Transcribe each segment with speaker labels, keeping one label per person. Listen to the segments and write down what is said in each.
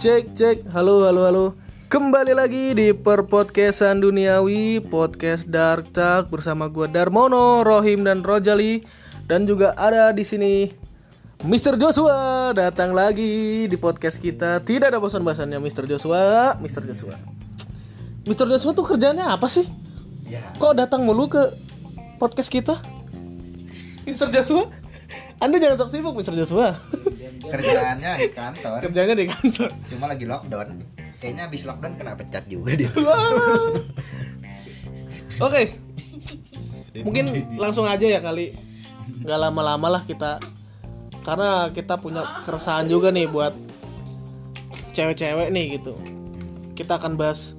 Speaker 1: Cek cek, halo halo halo. Kembali lagi di Perpodcastan Duniawi Podcast Dark Talk bersama gua Darmono, Rohim dan Rojali dan juga ada di sini Mr. Joshua datang lagi di podcast kita. Tidak ada bosan-bosannya Mr. Joshua, Mr. Joshua. Mr. Joshua tuh kerjanya apa sih?
Speaker 2: Ya,
Speaker 1: Kok datang mulu ke podcast kita? Mr. Joshua? Anda jangan sok sibuk Mr. Joshua.
Speaker 2: kerjaannya di kantor.
Speaker 1: Kerjanya di kantor.
Speaker 2: Cuma lagi lockdown. Kayaknya habis lockdown kena pecat juga dia.
Speaker 1: Oke. Mungkin langsung aja ya kali. Gak lama-lama lah kita karena kita punya keresahan juga nih buat cewek-cewek nih gitu. Kita akan bahas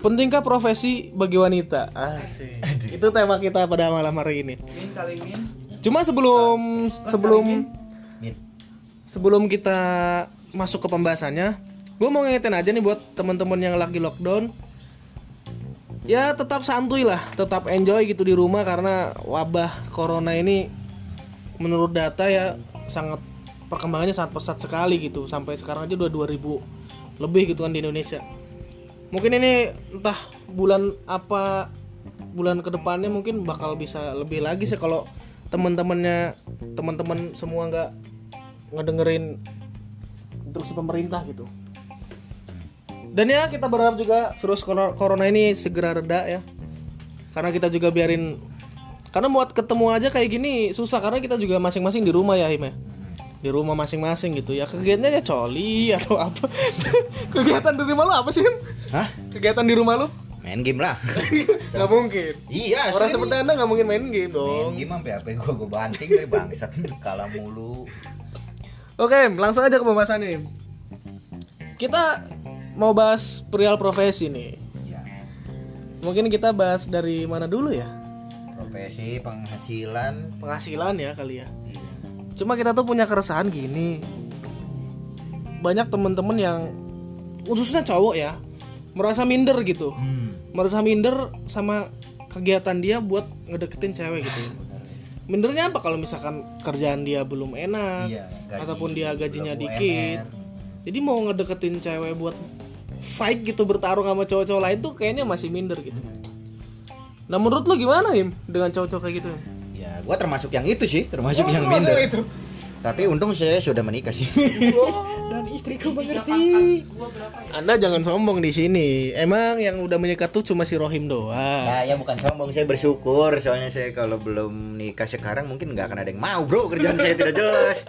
Speaker 1: pentingkah profesi bagi wanita. Asik. Itu tema kita pada malam hari ini. Cuma sebelum sebelum
Speaker 2: Mit.
Speaker 1: sebelum kita masuk ke pembahasannya, gue mau ngingetin aja nih buat teman-teman yang lagi lockdown. Ya tetap santuy lah, tetap enjoy gitu di rumah karena wabah corona ini menurut data ya sangat perkembangannya sangat pesat sekali gitu. Sampai sekarang aja udah 2000 lebih gitu kan di Indonesia. Mungkin ini entah bulan apa bulan ke depannya mungkin bakal bisa lebih lagi sih kalau teman-temannya teman-teman semua nggak ngedengerin instruksi pemerintah gitu. Dan ya kita berharap juga virus cor- corona ini segera reda ya. Karena kita juga biarin karena buat ketemu aja kayak gini susah karena kita juga masing-masing di rumah ya Hime. Di rumah masing-masing gitu ya. Kegiatannya ya coli atau apa. Kegiatan di rumah lu apa sih?
Speaker 2: Hah?
Speaker 1: Kegiatan di rumah lu?
Speaker 2: Main game lah.
Speaker 1: Gak mungkin.
Speaker 2: iya,
Speaker 1: Orang seperti anda gak mungkin main game
Speaker 2: Main
Speaker 1: dong.
Speaker 2: game sampai HP gua gua banting dari bangsat kalah mulu.
Speaker 1: Oke, langsung aja ke pembahasannya. Kita mau bahas perihal profesi nih.
Speaker 2: Ya.
Speaker 1: Mungkin kita bahas dari mana dulu ya?
Speaker 2: Profesi, penghasilan.
Speaker 1: Penghasilan ya kali ya.
Speaker 2: Iya.
Speaker 1: Cuma kita tuh punya keresahan gini. Banyak temen-temen yang khususnya cowok ya merasa minder gitu.
Speaker 2: Hmm.
Speaker 1: Merasa minder sama kegiatan dia buat ngedeketin cewek gitu. Mindernya apa kalau misalkan kerjaan dia belum enak
Speaker 2: Iya, gaji
Speaker 1: ataupun dia gajinya dikit.
Speaker 2: UMR.
Speaker 1: Jadi mau ngedeketin cewek buat fight gitu bertarung sama cowok-cowok lain tuh kayaknya masih minder gitu. Nah menurut lu gimana Im dengan cowok-cowok kayak gitu?
Speaker 2: Ya, gua termasuk yang itu sih, termasuk
Speaker 1: Oh,
Speaker 2: yang minder.
Speaker 1: itu.
Speaker 2: Tapi untung saya sudah menikah sih. Dan istriku mengerti.
Speaker 1: Anda jangan sombong di sini. Emang yang udah menikah tuh cuma si Rohim doang.
Speaker 2: Saya bukan sombong, saya bersyukur soalnya saya kalau belum nikah sekarang mungkin nggak akan ada yang mau bro kerjaan saya tidak jelas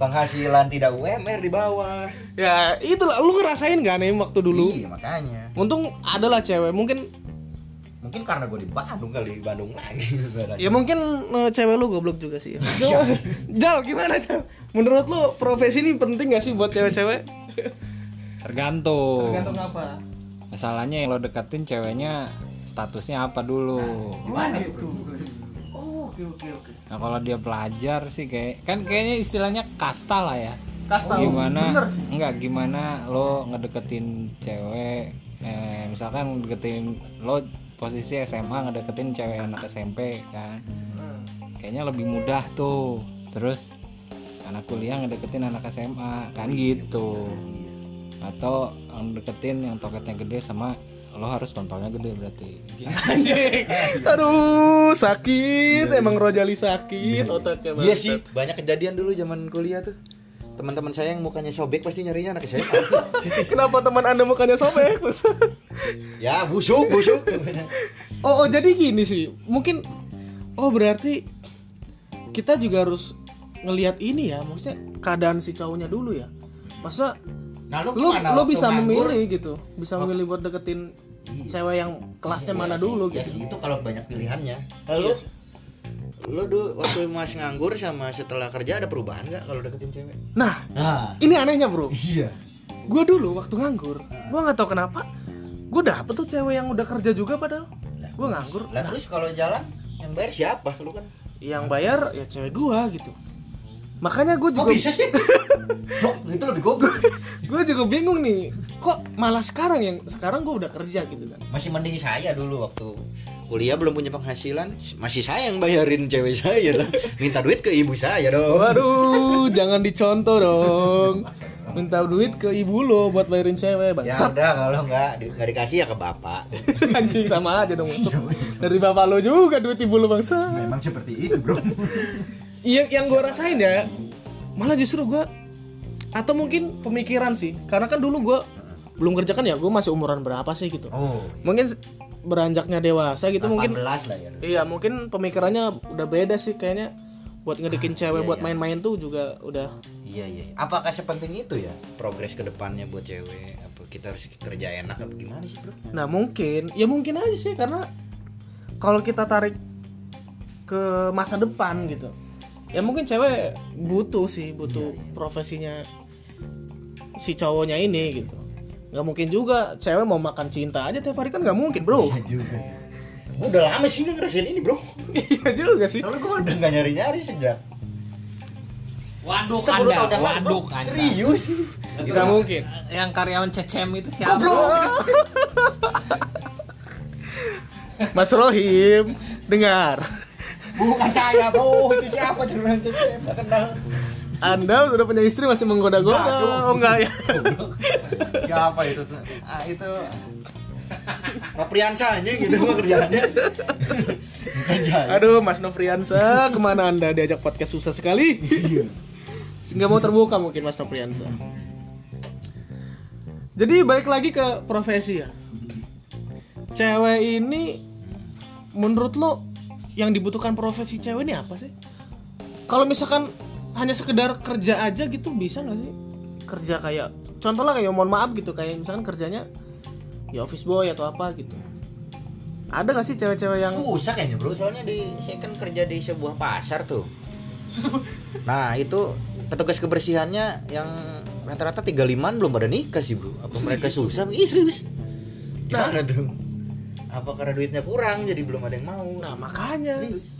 Speaker 2: penghasilan tidak UMR di bawah
Speaker 1: Ya itulah lu ngerasain gak nih waktu dulu?
Speaker 2: iya makanya
Speaker 1: Untung adalah cewek mungkin
Speaker 2: mungkin karena gue di Bandung kali di Bandung lagi
Speaker 1: ya mungkin eh, cewek lu goblok juga sih. Jal gimana Jal? Menurut lu profesi ini penting gak sih buat cewek-cewek?
Speaker 3: Tergantung.
Speaker 1: Tergantung apa?
Speaker 3: Masalahnya yang lo deketin ceweknya statusnya apa dulu.
Speaker 1: Gimana itu? Oh, oke oke oke.
Speaker 3: Nah kalau dia pelajar sih kayak kan kayaknya istilahnya kasta lah ya.
Speaker 1: Kasta
Speaker 3: Gimana?
Speaker 1: bener sih.
Speaker 3: Enggak gimana lo ngedeketin cewek eh, misalkan ngedeketin lo posisi SMA ngedeketin cewek anak SMP kan. Kayaknya lebih mudah tuh. Terus anak kuliah ngedeketin anak SMA kan gitu. Atau ngedeketin yang toketnya gede sama lo harus tontolnya gede berarti.
Speaker 1: Anjing. Aduh, sakit. Emang Rojali sakit otaknya
Speaker 2: iya
Speaker 1: banget.
Speaker 2: sih banyak kejadian dulu zaman kuliah tuh teman-teman saya yang mukanya sobek pasti nyarinya anak saya
Speaker 1: Kenapa teman Anda mukanya sobek?
Speaker 2: ya busuk busuk
Speaker 1: oh, oh, jadi gini sih. Mungkin oh berarti kita juga harus ngelihat ini ya, maksudnya keadaan si cowoknya dulu ya. Masa
Speaker 2: nah lu
Speaker 1: lu
Speaker 2: gimana
Speaker 1: lu bisa
Speaker 2: nganggur?
Speaker 1: memilih gitu, bisa memilih buat deketin cewek yang kelasnya mana
Speaker 2: Iya
Speaker 1: dulu
Speaker 2: sih, ya
Speaker 1: gitu.
Speaker 2: sih, itu kalau banyak pilihannya lalu lu dulu waktu mas nganggur sama setelah kerja ada perubahan nggak kalau deketin cewek?
Speaker 1: Nah,
Speaker 2: nah.
Speaker 1: ini anehnya, Bro.
Speaker 2: iya.
Speaker 1: Gue dulu waktu nganggur, gue nggak tahu kenapa, gue dapet tuh cewek yang udah kerja juga padahal. Gue nganggur,
Speaker 2: lah terus kalau jalan yang bayar siapa? Lu kan?
Speaker 1: Yang bayar ya cewek gua gitu. Makanya gue
Speaker 2: kok
Speaker 1: juga
Speaker 2: bisa sih? Blok, itu lebih goblok.
Speaker 1: Gue juga bingung nih kok malah sekarang yang sekarang gue udah kerja gitu kan?
Speaker 2: Masih mending saya dulu waktu kuliah belum punya penghasilan masih saya yang bayarin cewek saya lah. Minta duit ke ibu saya dong.
Speaker 1: Waduh jangan dicontoh dong. Minta duit ke ibu lo buat bayarin cewek
Speaker 2: Ya
Speaker 1: bangsat
Speaker 2: udah kalau nggak di- nggak dikasih ya ke bapak.
Speaker 1: anjing sama aja dong. Dari bapak lo juga duit ibu lo bangsat.
Speaker 2: Memang seperti itu bro.
Speaker 1: iya yang gue rasain ya malah justru gue atau mungkin pemikiran sih. Karena kan dulu gue belum kerja kan ya gue masih umuran berapa sih gitu.
Speaker 2: Oh.
Speaker 1: mungkin beranjaknya dewasa gitu mungkin
Speaker 2: 18 lah ya.
Speaker 1: iya mungkin pemikirannya udah beda sih kayaknya buat ngedekin cewek buat main-main tuh juga udah
Speaker 2: Iya iya. Apakah sepenting itu ya progres ke depannya buat cewek? Apa kita harus kerja enak apa gimana sih bro?
Speaker 1: Nah mungkin, ya mungkin aja sih karena kalau kita tarik ke masa depan gitu, ya mungkin cewek butuh sih butuh profesinya si cowoknya ini gitu. Nggak mungkin juga cewek mau makan cinta aja tiap hari kan nggak mungkin bro.
Speaker 2: juga sih. Udah lama sih nggak ngerasain ini bro.
Speaker 1: Iya juga sih.
Speaker 2: Soalnya gue udah nggak nyari nyari sejak
Speaker 3: Waduk
Speaker 2: 10
Speaker 3: anda,
Speaker 2: lalu,
Speaker 3: waduk
Speaker 2: bro.
Speaker 3: anda.
Speaker 2: Serius?
Speaker 1: Nggak mungkin.
Speaker 3: Yang karyawan CCM itu siapa?
Speaker 1: Mas Rohim, dengar.
Speaker 2: Bukan saya bro, itu siapa jangan cecep nggak kenal.
Speaker 1: Anda sudah punya istri masih menggoda-goda. Oh enggak ya.
Speaker 2: Siapa itu? tuh? Ah itu Nopriansa aja gitu gua kerjaannya.
Speaker 1: Aduh, Mas Nofriansa, ke mana anda diajak podcast susah sekali? Iya. Nggak mau terbuka mungkin Mas Nofriansa. Jadi balik lagi ke profesi ya. Cewek ini, menurut lo yang dibutuhkan profesi cewek ini apa sih? Kalau misalkan hanya sekedar kerja aja gitu bisa nggak sih? Kerja kayak, contoh lah kayak mohon maaf gitu kayak misalkan kerjanya ya office boy atau apa gitu. Ada gak sih cewek-cewek yang
Speaker 2: Susah kayaknya bro, soalnya di saya kan kerja di sebuah pasar tuh. Nah itu petugas kebersihannya yang rata-rata 35an belum pada nikah sih bro. Apa mereka susah? Ih serius. Gimana tuh? Apa karena duitnya kurang jadi belum ada yang mau?
Speaker 1: Nah makanya
Speaker 2: serius.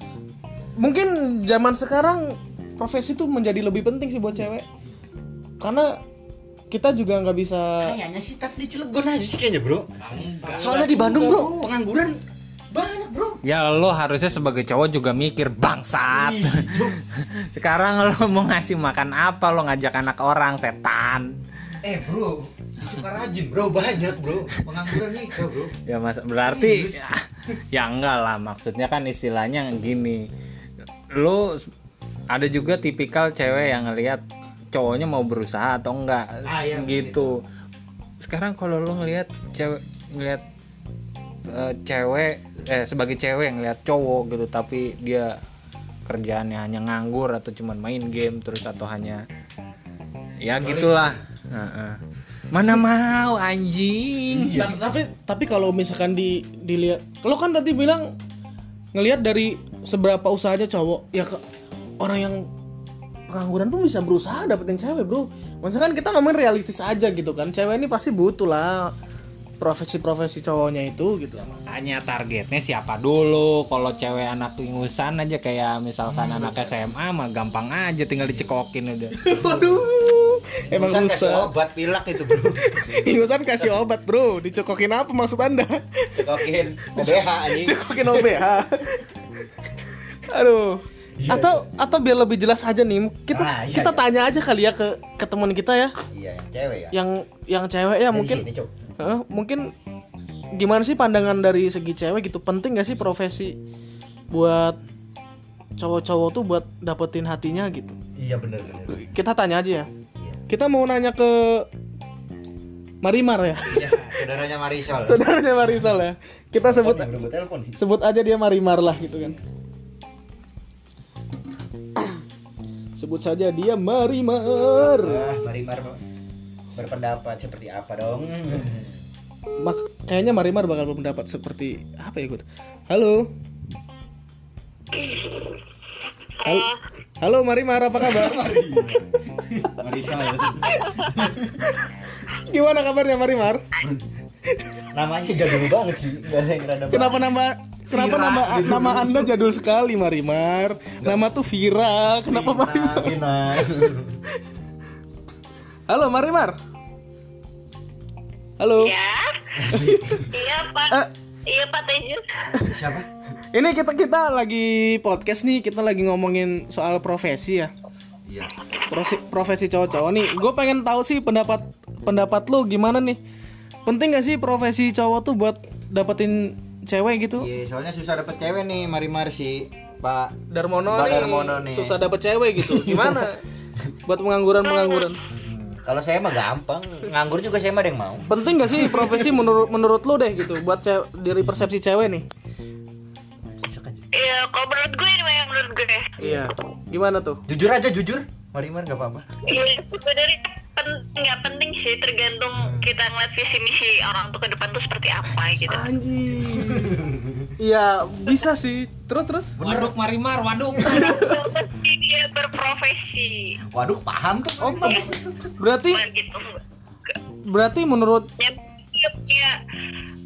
Speaker 1: Mungkin zaman sekarang Profesi tuh menjadi lebih penting sih buat cewek Karena Kita juga nggak bisa
Speaker 2: Kayaknya sih tapi di Cilegon aja sih kayaknya bro. Soalnya di Bandung bro pengangguran banyak bro.
Speaker 3: Ya lo harusnya sebagai cowok juga mikir bangsat. Sekarang lo mau ngasih makan apa? Lo ngajak anak orang setan.
Speaker 2: Eh bro, suka rajin bro banyak bro pengangguran nikah bro.
Speaker 3: Ya mas berarti ya, ya enggak lah maksudnya kan istilahnya gini. Lo ada juga tipikal cewek yang ngelihat cowoknya mau berusaha atau enggak
Speaker 2: Ah, iya,
Speaker 3: gitu. Sekarang kalau lo ngelihat cewek ngelihat eh, cewek eh sebagai cewek yang ngelihat cowok gitu tapi dia kerjaannya hanya nganggur atau cuman main game terus atau hanya ya gitulah. Heeh. mana mau anjing?
Speaker 1: Ta- Tapi tapi kalau misalkan di dilihat Lo kan tadi bilang Ngelihat dari seberapa usahanya cowok. Ya ke, orang yang pengangguran pun bisa berusaha dapetin cewek bro. Misalkan kita ngomongin realistis aja gitu kan Cewek ini pasti butuh lah Profesi-profesi cowoknya itu gitu.
Speaker 3: Hanya targetnya siapa dulu? Kalau cewek anak ingusan aja kayak misalkan anak SMA mah gampang aja tinggal dicekokin udah
Speaker 1: Waduh Emang
Speaker 2: Ingusan kasih
Speaker 1: rusak.
Speaker 2: obat pilak itu bro.
Speaker 1: Ingusan kasih obat bro. Dicokokin apa maksud anda?
Speaker 2: Cekokin OBH anjing.
Speaker 1: Cokokin OBH Aduh atau atau biar lebih jelas aja nih kita
Speaker 2: Ah, iya,
Speaker 1: kita
Speaker 2: iya.
Speaker 1: tanya aja kali ya ke ke teman kita ya
Speaker 2: Iya yang cewek ya.
Speaker 1: yang yang cewek ya
Speaker 2: Dari
Speaker 1: mungkin
Speaker 2: sini.
Speaker 1: Heeh, mungkin gimana sih pandangan dari segi cewek gitu penting gak sih profesi buat cowok-cowok tuh buat dapetin hatinya gitu
Speaker 2: Iya benar benar.
Speaker 1: kita tanya aja ya
Speaker 2: Iya.
Speaker 1: kita mau nanya ke Marimar ya
Speaker 2: Iya, saudaranya Marisol.
Speaker 1: saudaranya Marisol ya kita sebut sebut aja dia Marimar lah gitu kan sebut saja dia Marimar.
Speaker 2: Wah, Marimar berpendapat seperti apa dong?
Speaker 1: Mak kayaknya Marimar bakal berpendapat seperti apa ya gue halo? Halo halo Marimar apa kabar?
Speaker 2: Marisol.
Speaker 1: gimana kabarnya Marimar?
Speaker 2: Namanya jadul banget sih.
Speaker 1: Kenapa nama kenapa
Speaker 2: Vira,
Speaker 1: nama
Speaker 2: gitu.
Speaker 1: nama anda jadul sekali Marimar nama tuh Vira kenapa
Speaker 2: Vina,
Speaker 1: Marimar
Speaker 2: Vina.
Speaker 1: halo Marimar halo
Speaker 4: Ya. iya Pak.
Speaker 1: Eh.
Speaker 4: Iya Pak Tejas.
Speaker 2: Siapa?
Speaker 1: Ini kita kita lagi podcast nih, kita lagi ngomongin soal profesi ya.
Speaker 2: Iya.
Speaker 1: profesi, profesi cowok-cowok nih gue pengen tahu sih pendapat pendapat lu gimana nih penting gak sih profesi cowok tuh buat dapetin cewek gitu
Speaker 2: Iya, soalnya susah dapet cewek nih, mari-mari si Pak
Speaker 1: Darmono
Speaker 2: Mbak
Speaker 1: nih,
Speaker 2: Darmono nih.
Speaker 1: susah dapet cewek gitu gimana buat pengangguran pengangguran
Speaker 2: Hmm, Kalau saya mah gampang, nganggur juga saya mah ada yang mau.
Speaker 1: penting gak sih profesi menurut menurut lu deh gitu buat ce- dari persepsi cewek nih
Speaker 4: Iya, kalau menurut gue ini yang menurut gue.
Speaker 1: iya gimana tuh
Speaker 2: Jujur aja, jujur. Mari-mari nggak apa-apa.
Speaker 4: Iya, sebenarnya pen- nggak penting sih, tergantung kita ngeliat visi misi orang tuh ke depan tuh seperti apa gitu.
Speaker 1: anjing iya bisa sih terus terus
Speaker 3: waduk marimar waduk
Speaker 4: dia berprofesi,
Speaker 2: Waduh, paham tuh.
Speaker 1: oh berarti
Speaker 4: bukan gitu.
Speaker 1: berarti menurut
Speaker 4: dia punya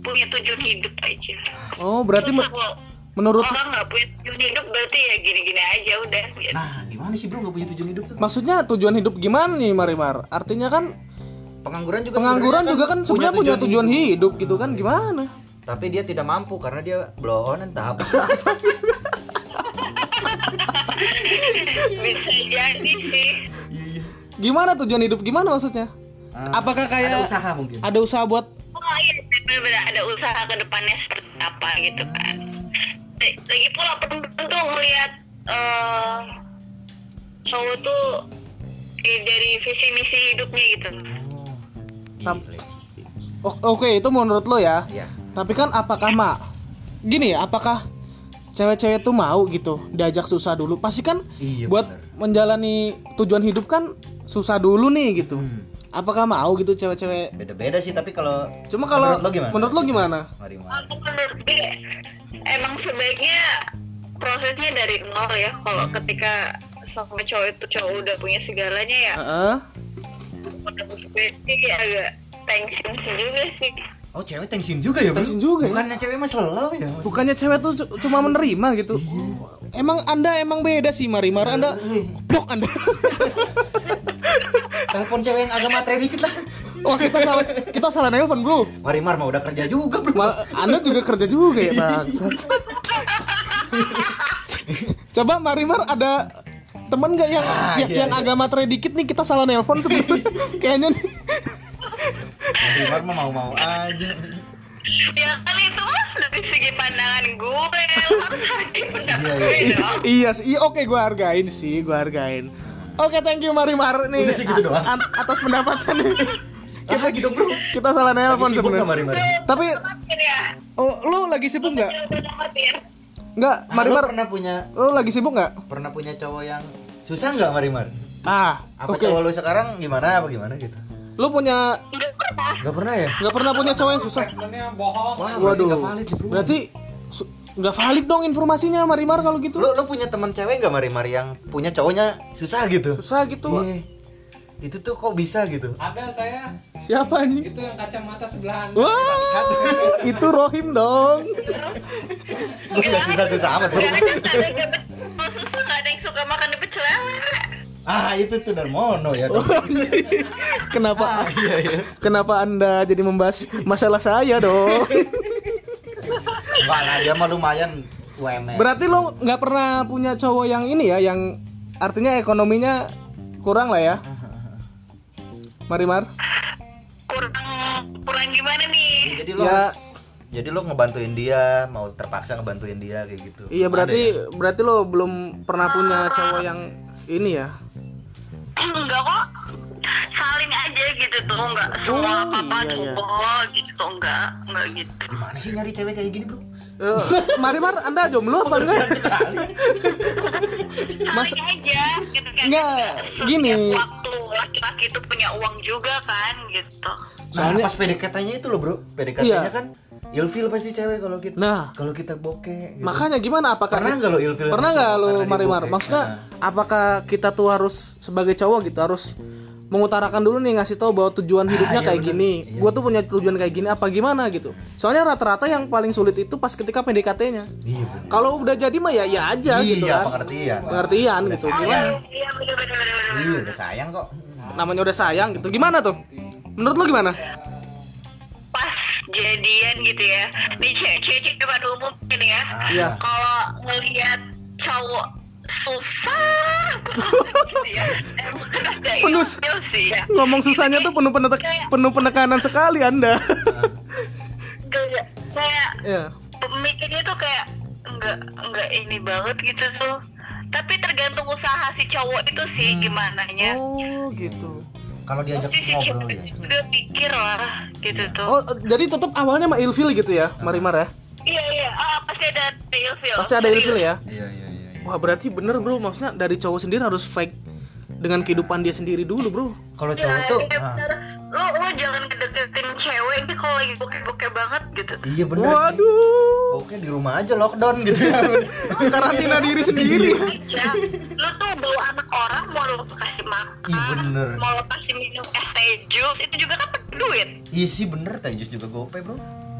Speaker 4: punya tujuan hidup aja.
Speaker 1: oh berarti
Speaker 4: Susah
Speaker 1: me-
Speaker 4: kalau
Speaker 1: menurut
Speaker 4: orang nggak punya tujuan hidup berarti ya gini-gini aja udah. Gitu.
Speaker 2: Nah, gimana sih bro nggak punya tujuan hidup tuh?
Speaker 1: maksudnya tujuan hidup gimana nih Marimar artinya kan
Speaker 2: Pengangguran juga
Speaker 1: pengangguran juga kan sebenarnya punya tujuan hidup gitu kan gimana
Speaker 2: Tapi dia tidak mampu karena dia blow on entah apa.
Speaker 4: Bisa jadi sih.
Speaker 1: gimana tujuan hidup gimana maksudnya apakah kayak
Speaker 2: ada usaha mungkin.
Speaker 1: ada usaha buat
Speaker 4: Oh iya, benar-benar ada usaha ke depannya seperti apa gitu kan. Lagi pula perempuan tuh ngelihat eh cowok tuh dari visi misi hidupnya gitu.
Speaker 1: Tam-
Speaker 2: Gile.
Speaker 1: O- oke itu menurut lo ya
Speaker 2: Ya.
Speaker 1: tapi kan apakah mak gini ya apakah cewek-cewek tuh mau gitu diajak susah dulu pasti kan
Speaker 2: Iya,
Speaker 1: buat
Speaker 2: bener.
Speaker 1: menjalani tujuan hidup kan susah dulu nih gitu
Speaker 2: Hmm.
Speaker 1: apakah mau gitu cewek-cewek
Speaker 2: Beda-beda sih tapi kalau
Speaker 1: cuma kalau
Speaker 2: menurut lo gimana?
Speaker 1: menurut lo gimana
Speaker 2: Mari, mari.
Speaker 4: Aku menurut gue emang sebaiknya prosesnya dari nol ya. Kalau ketika sama cowok itu cowok udah punya segalanya ya,
Speaker 1: Heeh.
Speaker 4: menurut gue sih agak tension sih juga sih.
Speaker 2: Oh, cewek tensin juga ya?
Speaker 1: Tensin juga ya?
Speaker 2: Bukannya cewek mah slow ya?
Speaker 1: bukannya cewek tuh cu- cuma menerima gitu emang anda emang beda sih Marimar anda blok anda
Speaker 2: Telepon cewek yang agak matre dikit lah.
Speaker 1: wah kita salah kita salah nelpon bro
Speaker 2: Mari Mar mau udah kerja juga, Bro.
Speaker 1: Ma- anda juga kerja juga ya bangsat coba Marimar ada temen nggak yang
Speaker 2: Ah,
Speaker 1: yang,
Speaker 2: iya,
Speaker 1: yang
Speaker 2: iya.
Speaker 1: agak matre dikit nih kita salah nelpon sebetulnya kayaknya nih.
Speaker 2: Mari Mar mah mau-mau aja.
Speaker 4: Ya kan itu mas dari segi pandangan gue.
Speaker 2: Iya,
Speaker 4: gue
Speaker 1: I-
Speaker 4: dong.
Speaker 1: iya. Sih. Iya, oke gue hargain sih gue hargain. Oke thank you Marimar nih.
Speaker 2: Udah sih gitu doang.
Speaker 1: atas pendapatannya
Speaker 2: Kita gitu, Bro.
Speaker 1: kita salah nelpon sebenarnya.
Speaker 2: Mar?
Speaker 1: tapi
Speaker 4: ya.
Speaker 1: Oh, lu lagi sibuk nggak? nggak Marimar
Speaker 2: pernah punya
Speaker 1: lu lagi sibuk nggak?
Speaker 2: pernah punya cowok yang susah nggak Mari Mar?
Speaker 1: ah
Speaker 2: Apa
Speaker 1: oke
Speaker 2: cowok lo sekarang gimana apa gimana gitu?
Speaker 1: lu punya
Speaker 4: nggak pernah
Speaker 2: ya?
Speaker 1: nggak pernah punya cowok yang susah
Speaker 3: bohong
Speaker 2: Wah,
Speaker 1: waduh
Speaker 2: gak valid bro.
Speaker 1: berarti nggak valid dong informasinya Marimar kalau gitu
Speaker 2: Lo, lo punya teman cewek gak Mari Mar yang punya cowoknya susah gitu?
Speaker 1: susah gitu
Speaker 2: Iya. Itu tuh kok bisa gitu?
Speaker 3: ada saya.
Speaker 1: Siapa nih
Speaker 3: itu yang kacamata sebelah
Speaker 1: wah itu Rohim dong.
Speaker 2: Gue gak susah-susah amat bro.
Speaker 4: Karena kan ada yang susah nggak suka makan di pecel lele
Speaker 2: Ah itu tuh Darmono ya dong.
Speaker 1: Kenapa
Speaker 2: Ah, iya iya.
Speaker 1: kenapa anda jadi membahas masalah saya dong?
Speaker 2: Enggak lah dia mah lumayan UMR
Speaker 1: berarti lo nggak pernah punya cowok yang ini ya yang artinya ekonominya kurang lah ya Marimar
Speaker 4: kurang kurang gimana nih?
Speaker 2: Jadi lo
Speaker 1: Ya.
Speaker 2: Jadi lo ngebantuin dia Mau terpaksa ngebantuin dia kayak gitu.
Speaker 1: Iya berarti
Speaker 2: ya?
Speaker 1: berarti lo belum pernah punya cowok yang ini ya?
Speaker 4: Enggak kok. Saling aja gitu tuh enggak. Semua
Speaker 1: Oh,
Speaker 4: apa apa
Speaker 1: iya, iya.
Speaker 4: coba gitu enggak. Enggak gitu.
Speaker 2: Gimana sih nyari cewek kayak gini bro?
Speaker 1: Eh, Marimar anda jomblo apa enggak? Mas-
Speaker 4: saling aja gitu kan
Speaker 1: Enggak, gini.
Speaker 4: Laki-laki itu punya uang juga kan gitu
Speaker 2: Nah
Speaker 1: Soalnya-
Speaker 2: pas PDKT-nya itu loh bro PDKT-nya
Speaker 1: Iya.
Speaker 2: kan ilfil pasti cewek kalau kita
Speaker 1: Nah.
Speaker 2: kalau kita bokeh gitu.
Speaker 1: makanya gimana apakah
Speaker 2: Pernah nggak lo ilfil
Speaker 1: pernah nggak lo Marimar maksudnya
Speaker 2: Nah.
Speaker 1: apakah kita tuh harus sebagai cowok gitu harus mengutarakan dulu nih ngasih tahu bahwa tujuan hidupnya
Speaker 2: iya
Speaker 1: kayak
Speaker 2: bener.
Speaker 1: gini
Speaker 2: Iya.
Speaker 1: gua tuh punya tujuan kayak gini apa gimana gitu. Soalnya rata-rata yang paling sulit itu pas ketika PDKT-nya
Speaker 2: Iya
Speaker 1: kalau udah jadi mah ya ya aja
Speaker 2: Iya
Speaker 1: gitu kan.
Speaker 2: pengertian.
Speaker 1: Pengertian
Speaker 2: Udah
Speaker 1: gitu.
Speaker 2: sayang.
Speaker 1: gimana?
Speaker 4: Iya bener bener bener bener
Speaker 2: Iya udah sayang kok.
Speaker 1: Namanya udah sayang gitu. Gimana tuh? Menurut lo gimana?
Speaker 4: Pas jadian gitu ya. Nih cewek-cewek pada umum ini ya.
Speaker 2: Ah,
Speaker 1: Iya.
Speaker 4: kalau ngelihat cowok susah ya. Emang ada
Speaker 1: Penuh.
Speaker 4: sih ya.
Speaker 1: Ngomong susahnya tuh penuh penetek, penuh penekanan sekali Anda.
Speaker 4: Kayak kayak
Speaker 1: ya.
Speaker 4: mikirnya tuh kayak enggak enggak ini banget gitu tuh. Tapi tergantung usaha si cowok itu sih gimana nya.
Speaker 1: Oh, gitu.
Speaker 2: Kalau diajak
Speaker 4: Pasti si
Speaker 2: ngobrol ya.
Speaker 4: udah pikir lah gitu tuh.
Speaker 1: Oh, jadi tetap awalnya mah ilfil gitu ya, Marimar ya?
Speaker 4: Iya iya, ah, pasti ada ilfil.
Speaker 1: Pasti ada ilfil ya?
Speaker 2: Iya iya iya. iya.
Speaker 1: Wah, berarti bener bro, maksudnya dari cowok sendiri harus fake dengan kehidupan dia sendiri dulu bro.
Speaker 2: Kalau
Speaker 4: Iya,
Speaker 2: cowok tuh
Speaker 4: iya,
Speaker 2: ah,
Speaker 4: bener. Lu lu jangan kedeketin cewek ini kalau lagi bokeh-bokeh banget gitu.
Speaker 2: Iya bener.
Speaker 1: Waduh,
Speaker 2: Oke di rumah aja lockdown gitu ya.
Speaker 1: karantina diri sendiri.
Speaker 4: aja lu tuh bawa anak orang mau lu kasih makan
Speaker 2: Ih, bener.
Speaker 4: mau lu kasih minum es teh jus itu juga kan pakai duit
Speaker 2: Iya sih bener Tajus juga gope bro.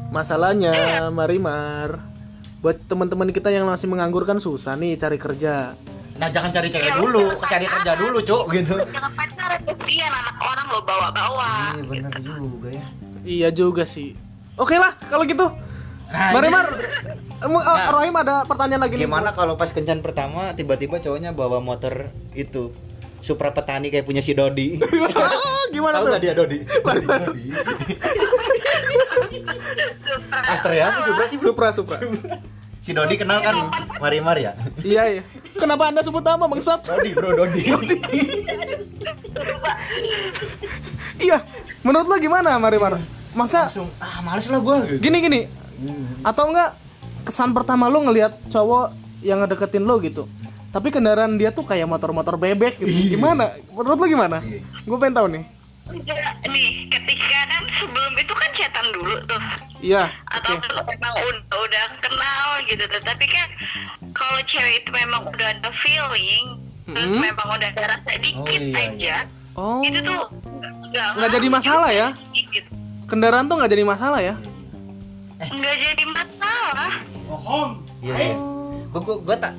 Speaker 1: Masalahnya, Marimar, buat teman-teman kita yang masih menganggur kan susah nih cari kerja.
Speaker 2: Nah jangan cari cewek
Speaker 4: Ya,
Speaker 2: dulu,
Speaker 4: lu
Speaker 2: cari kerja dulu cuk gitu.
Speaker 4: jangan pacaran kesian anak orang lo bawa-bawa
Speaker 2: Iya bener juga ya.
Speaker 1: Iya juga sih. Oke lah, kalau gitu.
Speaker 2: Nah,
Speaker 1: Marimar, em- oh,
Speaker 2: Nah.
Speaker 1: Rohim ada pertanyaan lagi nih.
Speaker 2: Gimana kalau pas kencan pertama tiba-tiba cowoknya bawa motor itu Supra petani kayak punya si Dodi.
Speaker 1: Gimana
Speaker 2: Tahu
Speaker 1: tuh?
Speaker 2: gak dia Dodi? Dodi. Aster ya, Supra sih bro.
Speaker 1: Supra, Supra.
Speaker 2: Si Dodi kenal kan Marimar ya?
Speaker 1: iya, iya. Kenapa Anda sebut nama, Bangsat?
Speaker 2: Dodi bro, Dodi.
Speaker 1: iya. Menurut lo gimana, Marimar? Masa
Speaker 2: Langsung ah males lah gua gitu.
Speaker 1: gini gini atau enggak kesan pertama lo ngelihat cowok yang ngedeketin lo gitu tapi kendaraan dia tuh kayak motor-motor bebek gitu gimana menurut lo gimana
Speaker 2: Iya.
Speaker 1: gue pengen tahu nih
Speaker 4: Enggak, nih ketika kan sebelum itu kan chatan dulu tuh
Speaker 1: iya
Speaker 4: atau kalau memang udah, udah kenal gitu tuh tapi kan kalau cewek itu memang udah ada feeling terus
Speaker 1: Hmm.
Speaker 4: memang udah ada rasa dikit
Speaker 2: Oh, iya,
Speaker 4: aja
Speaker 1: oh
Speaker 4: itu tuh nggak
Speaker 1: Nggak jadi masalah ya?
Speaker 4: gitu.
Speaker 1: kendaraan tuh nggak jadi masalah ya
Speaker 4: nggak jadi masalah
Speaker 2: Iya. iya. Gua, gua, gua tak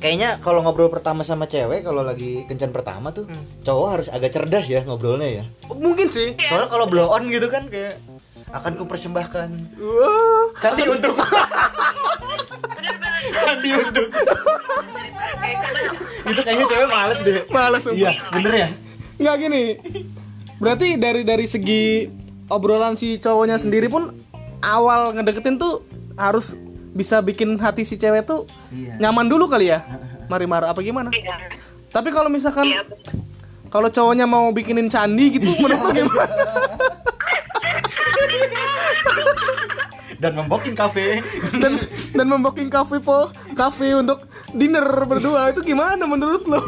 Speaker 2: kayaknya kalau ngobrol pertama sama cewek kalau lagi kencan pertama tuh cowok harus agak cerdas ya ngobrolnya ya.
Speaker 1: mungkin sih.
Speaker 2: Soalnya kalau blow on gitu kan kayak akan kupersembahkan.
Speaker 1: Wah.
Speaker 2: Candi untuk Candi untuk itu kayaknya cewek males deh.
Speaker 1: males
Speaker 2: Iya, bener ya?
Speaker 1: nggak gini. Berarti dari dari segi obrolan si cowoknya sendiri pun awal ngedeketin tuh harus bisa bikin hati si cewek tuh
Speaker 2: Iya.
Speaker 1: nyaman dulu kali ya? Marimar apa gimana?
Speaker 4: Iya.
Speaker 1: tapi kalau misalkan
Speaker 4: Iya,
Speaker 1: kalau cowoknya mau bikinin candi gitu menurut lo gimana?
Speaker 2: Dan memboking kafe.
Speaker 1: dan dan memboking kafe po kafe untuk dinner berdua itu gimana menurut lo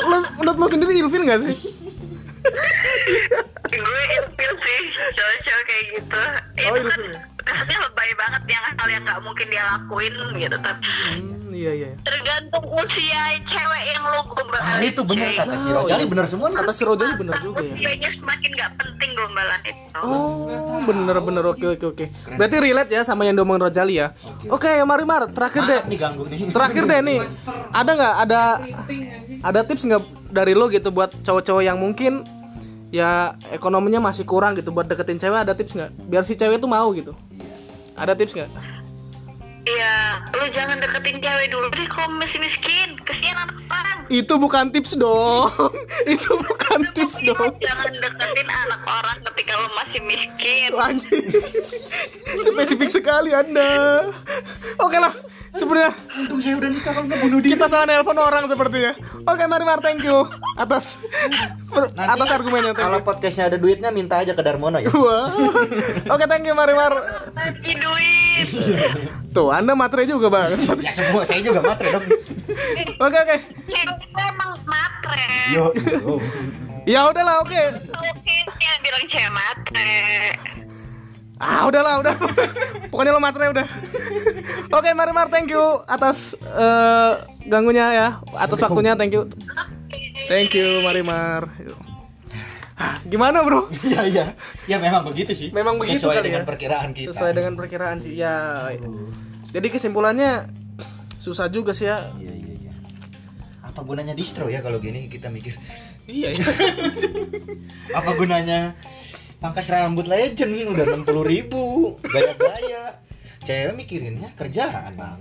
Speaker 1: lo menurut lo sendiri ilfil nggak sih?
Speaker 4: Gue ilfil sih cowok-cowok kayak gitu.
Speaker 1: Oh,
Speaker 4: itu kan
Speaker 1: ilfil ya?
Speaker 4: kesannya lebay banget yang hal yang nggak mungkin dia lakuin gitu tapi
Speaker 1: hmm, iya iya
Speaker 4: tergantung usia cewek yang lo gombalin
Speaker 2: Ah, itu bener
Speaker 4: cuy.
Speaker 2: kata si Rojali bener semua nih.
Speaker 1: kata si Rojali bener juga ya
Speaker 4: usianya semakin nggak penting gombalan itu
Speaker 1: Oh, bener-bener oke oke oke. Berarti relate ya sama yang diomongin Rojali ya. Oke, Marimar, terakhir deh.
Speaker 2: Nih ganggu nih.
Speaker 1: Terakhir deh nih. Ada nggak ada ada tips nggak dari lo gitu buat cowok-cowok yang mungkin ya ekonominya masih kurang gitu buat deketin cewek ada tips nggak? Biar si cewek tuh mau gitu. Ada tips nggak?
Speaker 4: Iya, lu jangan deketin cewek dulu deh kalau masih miskin. Kesian anak orang.
Speaker 1: Itu bukan tips dong. Itu bukan tips dong.
Speaker 4: Jangan deketin anak orang ketika lu masih miskin.
Speaker 1: Anjing. Spesifik sekali Anda. Oke lah. Sebenarnya
Speaker 2: Untung saya udah nikah kalau nggak bunuh diri.
Speaker 1: kita salah nelpon orang sepertinya. Oke, mari Mar, thank you atas per-
Speaker 2: Nanti
Speaker 1: atas argumennya. Thank
Speaker 2: Kalau podcastnya ada duitnya minta aja ke Darmono ya.
Speaker 1: Wah. Oke, thank you Mari Mar.
Speaker 4: Duit.
Speaker 1: Tuh, Anda matre juga banget.
Speaker 2: ya semua saya juga matre dong.
Speaker 1: Oke, oke.
Speaker 4: Emang matre.
Speaker 2: Yo, yo.
Speaker 1: Ya udahlah, oke.
Speaker 4: Oke, yang bilang cewek matre.
Speaker 1: Ah, udahlah, udah. Pokoknya lo matre udah. Oke, Mari Mar, thank you atas eh, ganggunya ya, atas waktunya, thank you. Thank you, Mari Mar. Ah, Gimana, Bro?
Speaker 2: Iya, iya. Ya memang begitu sih.
Speaker 1: Memang begitu
Speaker 2: Sesuai
Speaker 1: kali
Speaker 2: dengan
Speaker 1: ya.
Speaker 2: perkiraan kita.
Speaker 1: Sesuai dengan perkiraan sih. Ya. Jadi kesimpulannya susah juga sih ya.
Speaker 2: Iya, iya. Apa gunanya distro ya kalau gini kita mikir.
Speaker 1: Iya, iya.
Speaker 2: Apa gunanya pangkas rambut legend udah 60 ribu gaya-gaya cewek mikirinnya kerjaan bang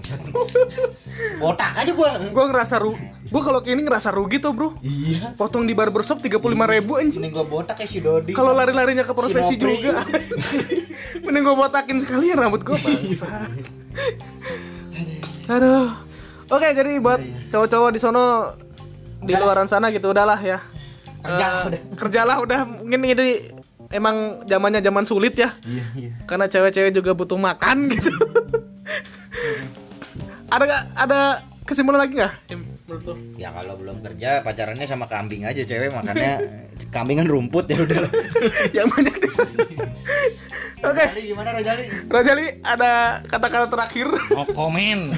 Speaker 2: botak aja gua
Speaker 1: Gue ngerasa rugi. Gue kalau kayak ini ngerasa rugi tuh bro.
Speaker 2: iya
Speaker 1: Potong di barbershop tiga puluh lima ribu anjing.
Speaker 2: mending gua botak kayak si Dodi
Speaker 1: Kalau lari-larinya ke profesi
Speaker 2: Si
Speaker 1: juga. Mending gue botakin sekalian rambut gue bangsa. Aduh. Oke, jadi buat cowok-cowok di sono di luaran sana gitu udahlah ya.
Speaker 2: Kerja
Speaker 1: Eh,
Speaker 2: udah.
Speaker 1: Kerjalah udah mungkin ini emang zamannya zaman sulit ya.
Speaker 2: iya iya
Speaker 1: Karena cewek-cewek juga butuh makan gitu. ada gak ada kesimpulan lagi nggak? Menurut lo?
Speaker 2: ya kalau belum kerja pacarannya sama kambing aja cewek makanya kambingan rumput ya udah
Speaker 1: Yang banyak Oke,
Speaker 2: Rajali gimana Rajali?
Speaker 1: Rajali ada kata-kata terakhir.
Speaker 3: mau komen.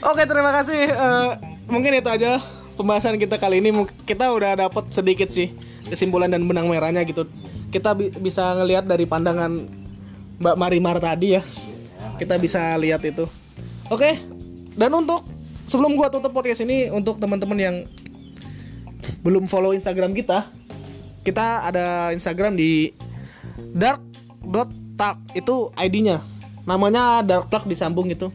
Speaker 1: Oke terima kasih. Eh, mungkin itu aja pembahasan kita kali ini. Kita udah dapat sedikit sih kesimpulan dan benang merahnya gitu. Kita bi- bisa ngelihat dari pandangan Mbak Marimar tadi ya. Kita bisa lihat itu. Oke dan untuk sebelum gua tutup podcast ini untuk teman-teman yang belum follow Instagram kita kita ada Instagram di dark.talk itu ID-nya namanya dark talk disambung gitu.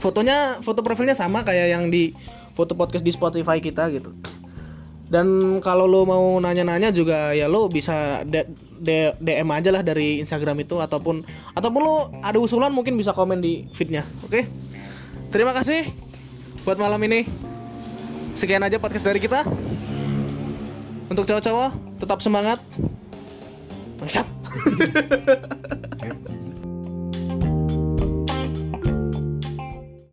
Speaker 1: Fotonya foto profilnya sama kayak yang di foto podcast di Spotify kita gitu. Dan kalau lo mau nanya-nanya juga ya lo bisa DM aja lah dari Instagram itu ataupun ataupun lo ada usulan mungkin bisa komen di feednya oke? Terima kasih buat malam ini. Sekian aja podcast dari kita untuk cowok-cowok tetap semangat. Bangsat.